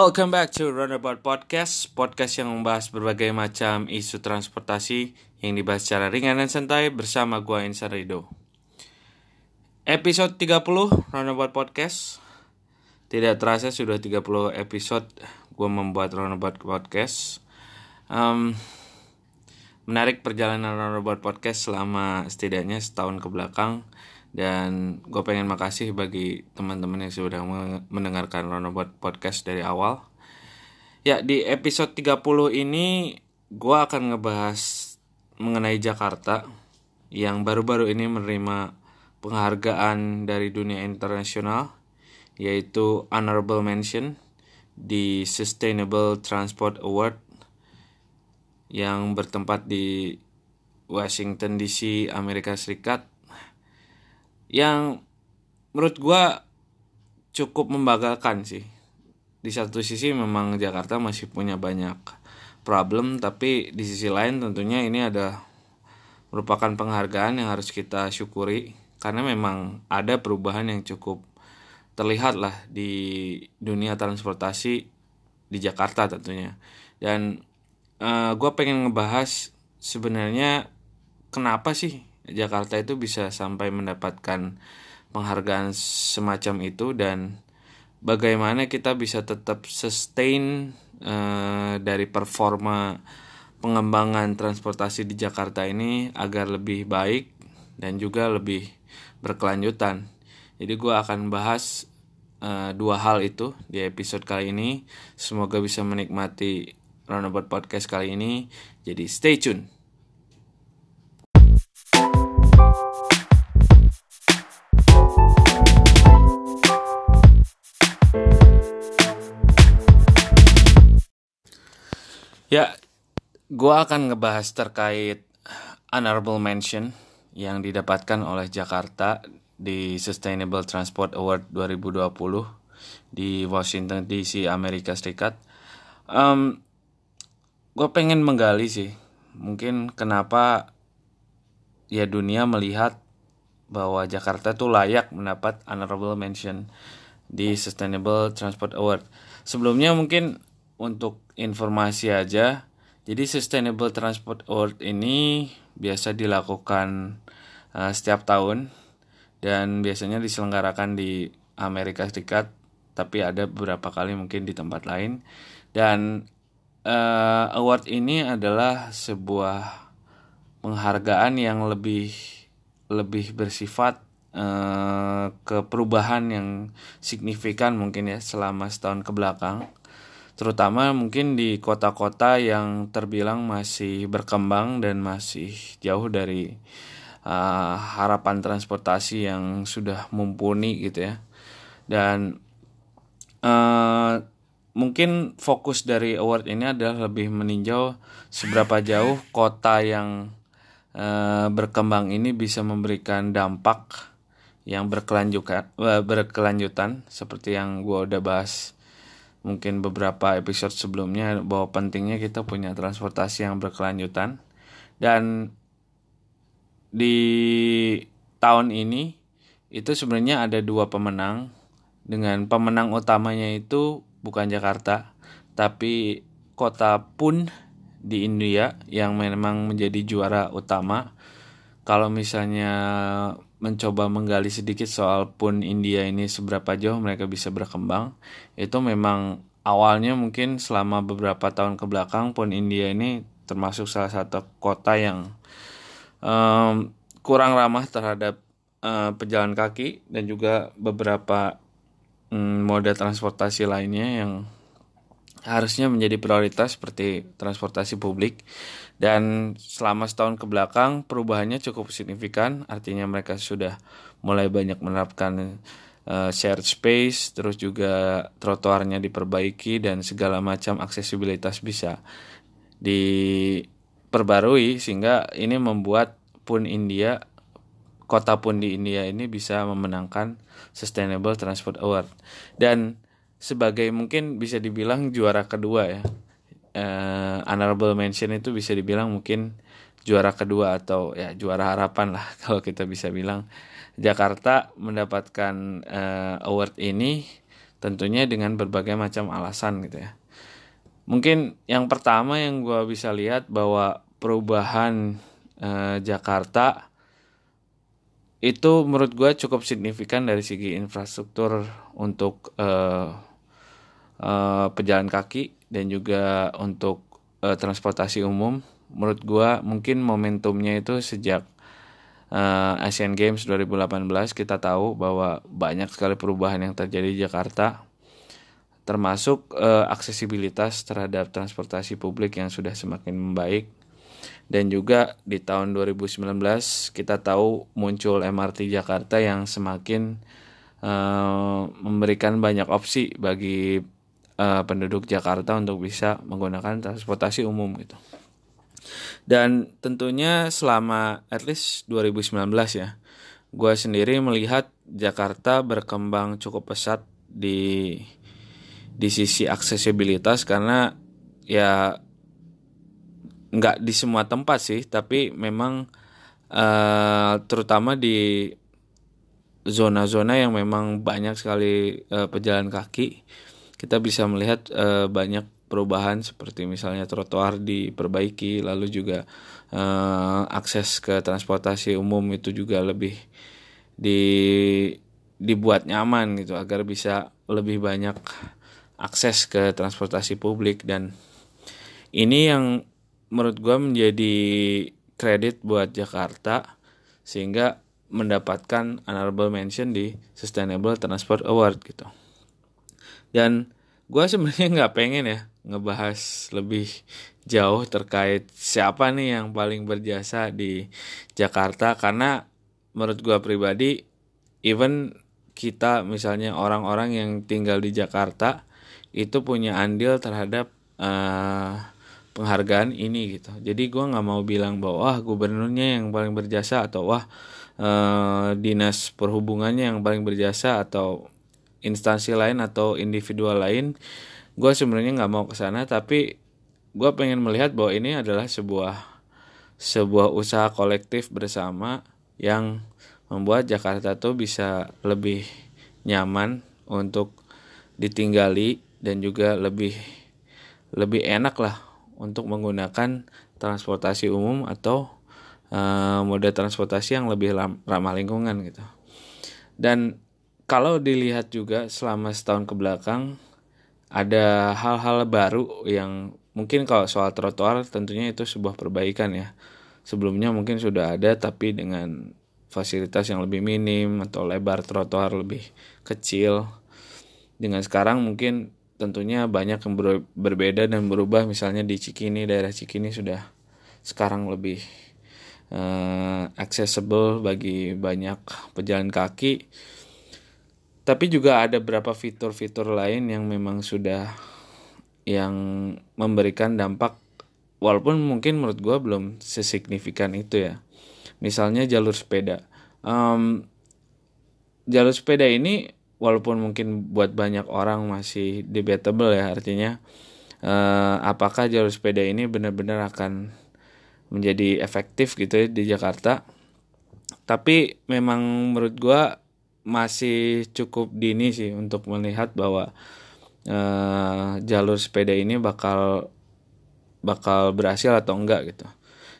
Welcome back to Roundabout Podcast, podcast yang membahas berbagai macam isu transportasi yang dibahas secara ringan dan santai bersama gue Insan Rido. Episode 30 Roundabout Podcast. Tidak terasa sudah 30 episode gue membuat Roundabout Podcast. Um, menarik perjalanan Roundabout Podcast selama setidaknya setahun ke belakang dan gue pengen makasih bagi teman-teman yang sudah mendengarkan Roundabout Podcast dari awal. Ya, di episode 30 ini gue akan ngebahas mengenai Jakarta yang baru-baru ini menerima penghargaan dari dunia internasional yaitu Honorable Mention di Sustainable Transport Award yang bertempat di Washington DC, Amerika Serikat yang menurut gue cukup membanggakan sih. Di satu sisi memang Jakarta masih punya banyak problem tapi di sisi lain tentunya ini ada merupakan penghargaan yang harus kita syukuri karena memang ada perubahan yang cukup terlihat lah di dunia transportasi di Jakarta tentunya. Dan uh, eh, gue pengen ngebahas sebenarnya kenapa sih Jakarta itu bisa sampai mendapatkan penghargaan semacam itu dan bagaimana kita bisa tetap sustain uh, dari performa pengembangan transportasi di Jakarta ini agar lebih baik dan juga lebih berkelanjutan. Jadi gue akan bahas uh, dua hal itu di episode kali ini. Semoga bisa menikmati Roundabout Podcast kali ini. Jadi stay tune. Ya, gue akan ngebahas terkait honorable mention yang didapatkan oleh Jakarta di Sustainable Transport Award 2020 di Washington DC, Amerika Serikat. Um, gue pengen menggali sih, mungkin kenapa ya dunia melihat bahwa Jakarta tuh layak mendapat honorable mention di Sustainable Transport Award. Sebelumnya mungkin untuk informasi aja, jadi Sustainable Transport Award ini biasa dilakukan uh, setiap tahun dan biasanya diselenggarakan di Amerika Serikat, tapi ada beberapa kali mungkin di tempat lain. Dan uh, award ini adalah sebuah penghargaan yang lebih lebih bersifat uh, ke perubahan yang signifikan mungkin ya selama setahun ke belakang terutama mungkin di kota-kota yang terbilang masih berkembang dan masih jauh dari uh, harapan transportasi yang sudah mumpuni gitu ya. Dan uh, mungkin fokus dari award ini adalah lebih meninjau seberapa jauh kota yang uh, berkembang ini bisa memberikan dampak yang berkelanjutan berkelanjutan seperti yang gue udah bahas mungkin beberapa episode sebelumnya bahwa pentingnya kita punya transportasi yang berkelanjutan. Dan di tahun ini itu sebenarnya ada dua pemenang. Dengan pemenang utamanya itu bukan Jakarta tapi kota Pun di India yang memang menjadi juara utama. Kalau misalnya mencoba menggali sedikit soal pun India ini seberapa jauh mereka bisa berkembang itu memang awalnya mungkin selama beberapa tahun ke belakang pun India ini termasuk salah satu kota yang um, kurang ramah terhadap uh, pejalan kaki dan juga beberapa um, moda transportasi lainnya yang harusnya menjadi prioritas seperti transportasi publik. Dan selama setahun ke belakang perubahannya cukup signifikan, artinya mereka sudah mulai banyak menerapkan uh, shared space, terus juga trotoarnya diperbaiki dan segala macam aksesibilitas bisa diperbarui sehingga ini membuat pun India kota pun di India ini bisa memenangkan Sustainable Transport Award. Dan sebagai mungkin bisa dibilang juara kedua ya. Uh, honorable mention itu bisa dibilang mungkin juara kedua atau ya juara harapan lah kalau kita bisa bilang. Jakarta mendapatkan uh, award ini tentunya dengan berbagai macam alasan gitu ya. Mungkin yang pertama yang gue bisa lihat bahwa perubahan eh, Jakarta itu menurut gue cukup signifikan dari segi infrastruktur untuk eh, eh, pejalan kaki dan juga untuk eh, transportasi umum. Menurut gue mungkin momentumnya itu sejak uh, Asian Games 2018 kita tahu bahwa banyak sekali perubahan yang terjadi di Jakarta termasuk uh, aksesibilitas terhadap transportasi publik yang sudah semakin membaik. Dan juga di tahun 2019 kita tahu muncul MRT Jakarta yang semakin uh, memberikan banyak opsi bagi uh, penduduk Jakarta untuk bisa menggunakan transportasi umum gitu. Dan tentunya selama at least 2019 ya, gue sendiri melihat Jakarta berkembang cukup pesat di di sisi aksesibilitas karena ya nggak di semua tempat sih, tapi memang uh, terutama di zona-zona yang memang banyak sekali uh, pejalan kaki, kita bisa melihat uh, banyak perubahan seperti misalnya trotoar diperbaiki lalu juga uh, akses ke transportasi umum itu juga lebih di dibuat nyaman gitu agar bisa lebih banyak akses ke transportasi publik. Dan ini yang menurut gue menjadi kredit buat Jakarta sehingga mendapatkan honorable mention di Sustainable Transport Award gitu dan gue sebenarnya nggak pengen ya ngebahas lebih jauh terkait siapa nih yang paling berjasa di Jakarta. Karena menurut gue pribadi even kita misalnya orang-orang yang tinggal di Jakarta itu punya andil terhadap uh, penghargaan ini gitu. Jadi gue nggak mau bilang bahwa wah gubernurnya yang paling berjasa atau wah uh, dinas perhubungannya yang paling berjasa atau instansi lain atau individual lain gue sebenarnya nggak mau ke sana tapi gue pengen melihat bahwa ini adalah sebuah sebuah usaha kolektif bersama yang membuat Jakarta tuh bisa lebih nyaman untuk ditinggali dan juga lebih lebih enak lah untuk menggunakan transportasi umum atau uh, moda transportasi yang lebih ramah lingkungan gitu. Dan kalau dilihat juga selama setahun ke belakang ada hal-hal baru yang mungkin kalau soal trotoar tentunya itu sebuah perbaikan ya. Sebelumnya mungkin sudah ada tapi dengan fasilitas yang lebih minim atau lebar trotoar lebih kecil. Dengan sekarang mungkin tentunya banyak yang ber berbeda dan berubah misalnya di Cikini daerah Cikini sudah sekarang lebih uh, accessible bagi banyak pejalan kaki tapi juga ada beberapa fitur-fitur lain yang memang sudah yang memberikan dampak walaupun mungkin menurut gue belum sesignifikan itu ya. Misalnya jalur sepeda. Um, jalur sepeda ini walaupun mungkin buat banyak orang masih debatable ya artinya uh, apakah jalur sepeda ini benar-benar akan menjadi efektif gitu ya di Jakarta. Tapi memang menurut gue masih cukup dini sih untuk melihat bahwa uh, jalur sepeda ini bakal bakal berhasil atau enggak gitu.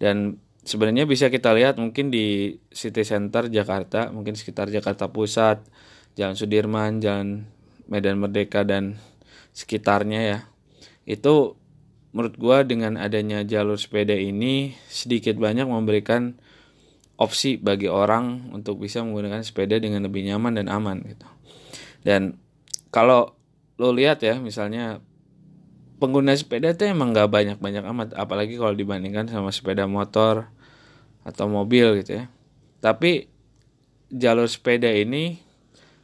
Dan sebenarnya bisa kita lihat mungkin di city center Jakarta, mungkin sekitar Jakarta Pusat, Jalan Sudirman, Jalan Medan Merdeka dan sekitarnya ya. Itu menurut gua dengan adanya jalur sepeda ini sedikit banyak memberikan opsi bagi orang untuk bisa menggunakan sepeda dengan lebih nyaman dan aman gitu. Dan kalau lo lihat ya misalnya pengguna sepeda itu emang nggak banyak-banyak amat apalagi kalau dibandingkan sama sepeda motor atau mobil gitu ya. Tapi jalur sepeda ini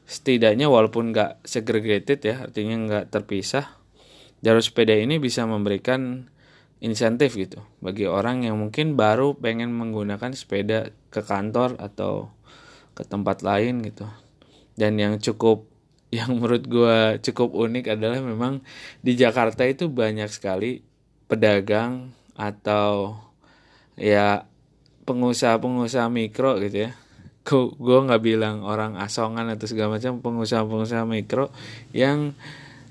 setidaknya walaupun nggak segregated ya artinya nggak terpisah jalur sepeda ini bisa memberikan insentif gitu. Bagi orang yang mungkin baru pengen menggunakan sepeda ke kantor atau ke tempat lain gitu. Dan yang cukup yang menurut gue cukup unik adalah memang di Jakarta itu banyak sekali pedagang atau ya pengusaha-pengusaha mikro gitu ya. Gue nggak bilang orang asongan atau segala macam pengusaha-pengusaha mikro yang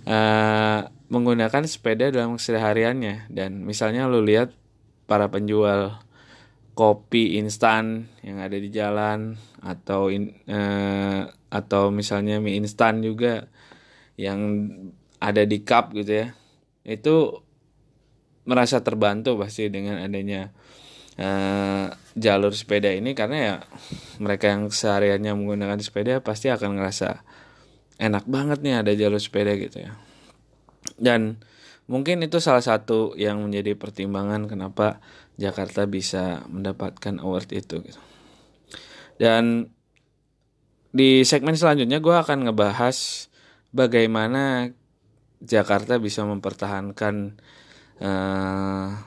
uh, menggunakan sepeda dalam kesehariannya. Dan misalnya lo lihat para penjual kopi instan yang ada di jalan atau in, uh, atau misalnya mie instan juga yang ada di cup gitu ya itu merasa terbantu pasti dengan adanya uh, jalur sepeda ini. Karena ya mereka yang sehariannya menggunakan sepeda pasti akan ngerasa enak banget nih ada jalur sepeda gitu ya dan mungkin itu salah satu yang menjadi pertimbangan kenapa Jakarta bisa mendapatkan award itu gitu. Dan di segmen selanjutnya gue akan ngebahas bagaimana Jakarta bisa mempertahankan uh,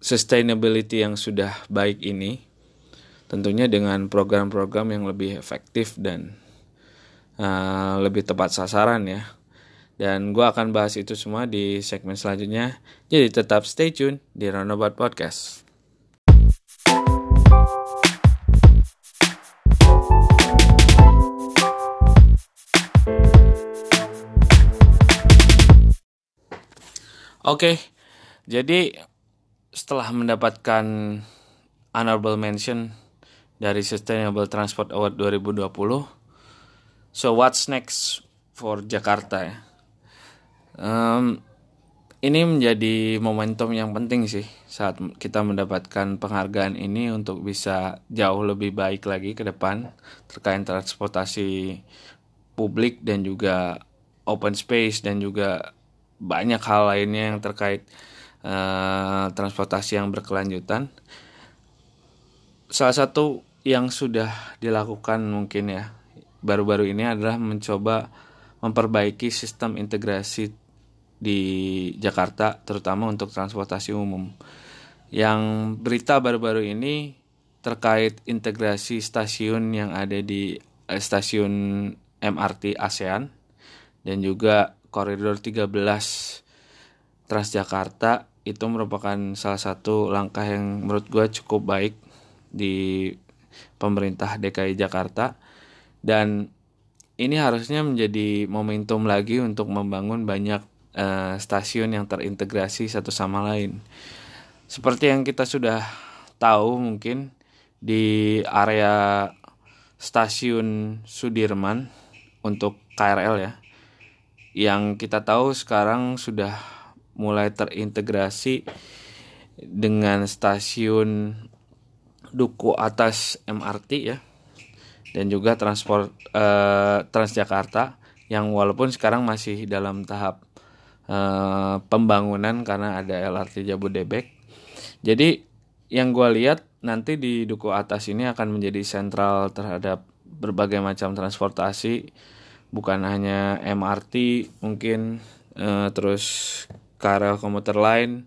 sustainability yang sudah baik ini tentunya dengan program-program yang lebih efektif dan uh, lebih tepat sasaran ya dan gue akan bahas itu semua di segmen selanjutnya. Jadi tetap stay tune di Roundabout Podcast. Oke, jadi setelah mendapatkan honorable mention dari Sustainable Transport Award 2020, so what's next for Jakarta ya? Um, ini menjadi momentum yang penting sih saat kita mendapatkan penghargaan ini untuk bisa jauh lebih baik lagi ke depan terkait transportasi publik dan juga open space dan juga banyak hal lainnya yang terkait uh, transportasi yang berkelanjutan. Salah satu yang sudah dilakukan mungkin ya baru-baru ini adalah mencoba memperbaiki sistem integrasi di Jakarta terutama untuk transportasi umum. Yang berita baru-baru ini terkait integrasi stasiun yang ada di eh, stasiun MRT ASEAN dan juga koridor 13 Transjakarta itu merupakan salah satu langkah yang menurut gue cukup baik di pemerintah DKI Jakarta dan ini harusnya menjadi momentum lagi untuk membangun banyak uh, stasiun yang terintegrasi satu sama lain. Seperti yang kita sudah tahu mungkin di area stasiun Sudirman untuk KRL ya. Yang kita tahu sekarang sudah mulai terintegrasi dengan stasiun Duku Atas MRT ya dan juga transport eh, Transjakarta yang walaupun sekarang masih dalam tahap uh, pembangunan karena ada LRT Jabodebek. Jadi yang gue lihat nanti di Duku Atas ini akan menjadi sentral terhadap berbagai macam transportasi, bukan hanya MRT mungkin uh, terus KRL komuter lain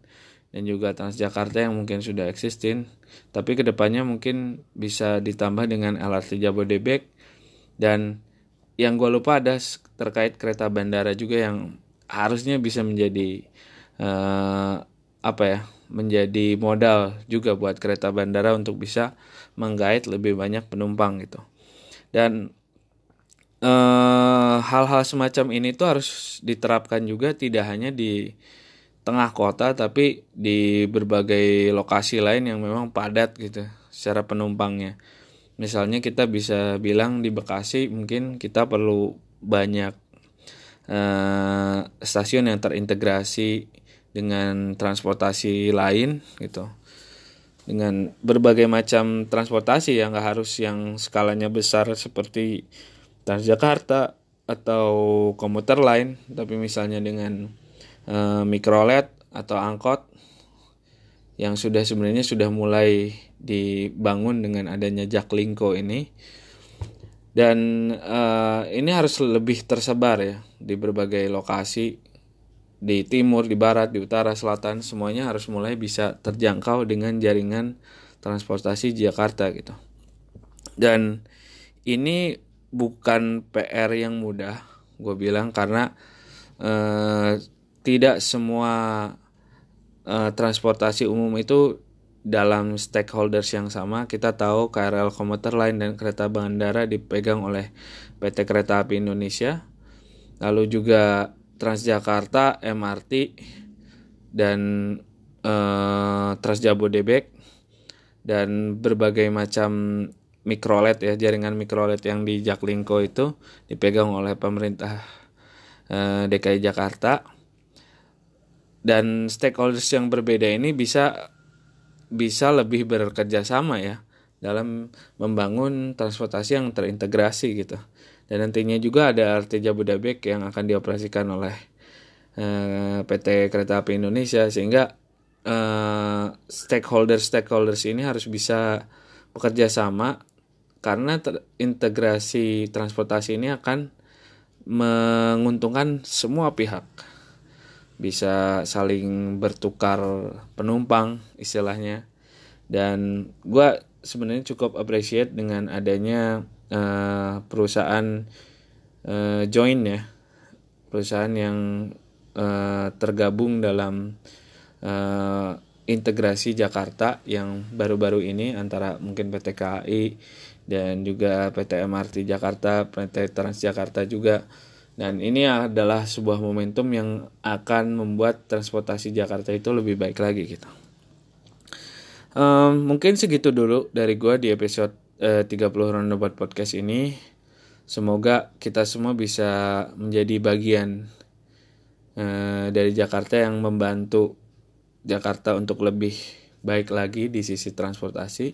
dan juga Transjakarta yang mungkin sudah existing, tapi ke depannya mungkin bisa ditambah dengan LRT Jabodebek. Dan yang gue lupa ada terkait kereta bandara juga yang harusnya bisa menjadi uh, apa ya menjadi modal juga buat kereta bandara untuk bisa menggait lebih banyak penumpang gitu. Dan eh, hal-hal semacam ini tuh harus diterapkan juga tidak hanya di tengah kota tapi di berbagai lokasi lain yang memang padat gitu secara penumpangnya. Misalnya kita bisa bilang di Bekasi mungkin kita perlu banyak uh, stasiun yang terintegrasi dengan transportasi lain gitu. Dengan berbagai macam transportasi yang nggak harus yang skalanya besar seperti Transjakarta atau komuter lain tapi misalnya dengan uh, mikrolet atau angkot yang sudah sebenarnya sudah mulai dibangun dengan adanya Jaklingko ini dan uh, ini harus lebih tersebar ya di berbagai lokasi di timur, di barat, di utara, selatan semuanya harus mulai bisa terjangkau dengan jaringan transportasi Jakarta gitu. Dan ini bukan PR yang mudah, gue bilang karena uh, tidak semua uh, transportasi umum itu dalam stakeholders yang sama kita tahu KRL komuter lain dan kereta bandara dipegang oleh PT Kereta Api Indonesia. Lalu juga Transjakarta MRT dan eh, Transjabodebek dan berbagai macam mikrolet ya jaringan mikrolet yang di Jaklingko itu dipegang oleh pemerintah eh, DKI Jakarta. Dan stakeholders yang berbeda ini bisa bisa lebih bekerja sama ya dalam membangun transportasi yang terintegrasi gitu. Dan nantinya juga ada RT Jabodebek yang akan dioperasikan oleh eh, PT Kereta Api Indonesia sehingga eh, stakeholders stakeholders ini harus bisa bekerja sama karena integrasi transportasi ini akan menguntungkan semua pihak bisa saling bertukar penumpang istilahnya. Dan gue sebenarnya cukup appreciate dengan adanya uh, perusahaan uh, join ya. Perusahaan yang uh, tergabung dalam uh, integrasi Jakarta yang baru-baru ini antara mungkin PT KAI dan juga PT MRT Jakarta, PT Transjakarta juga dan ini adalah sebuah momentum yang akan membuat transportasi Jakarta itu lebih baik lagi gitu. Um, mungkin segitu dulu dari gue di episode uh, 30 Roundabout Podcast ini. Semoga kita semua bisa menjadi bagian uh, dari Jakarta yang membantu Jakarta untuk lebih baik lagi di sisi transportasi.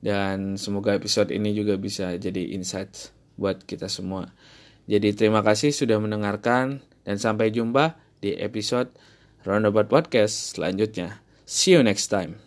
Dan semoga episode ini juga bisa jadi insight buat kita semua. Jadi terima kasih sudah mendengarkan dan sampai jumpa di episode Roundabout Podcast selanjutnya. See you next time.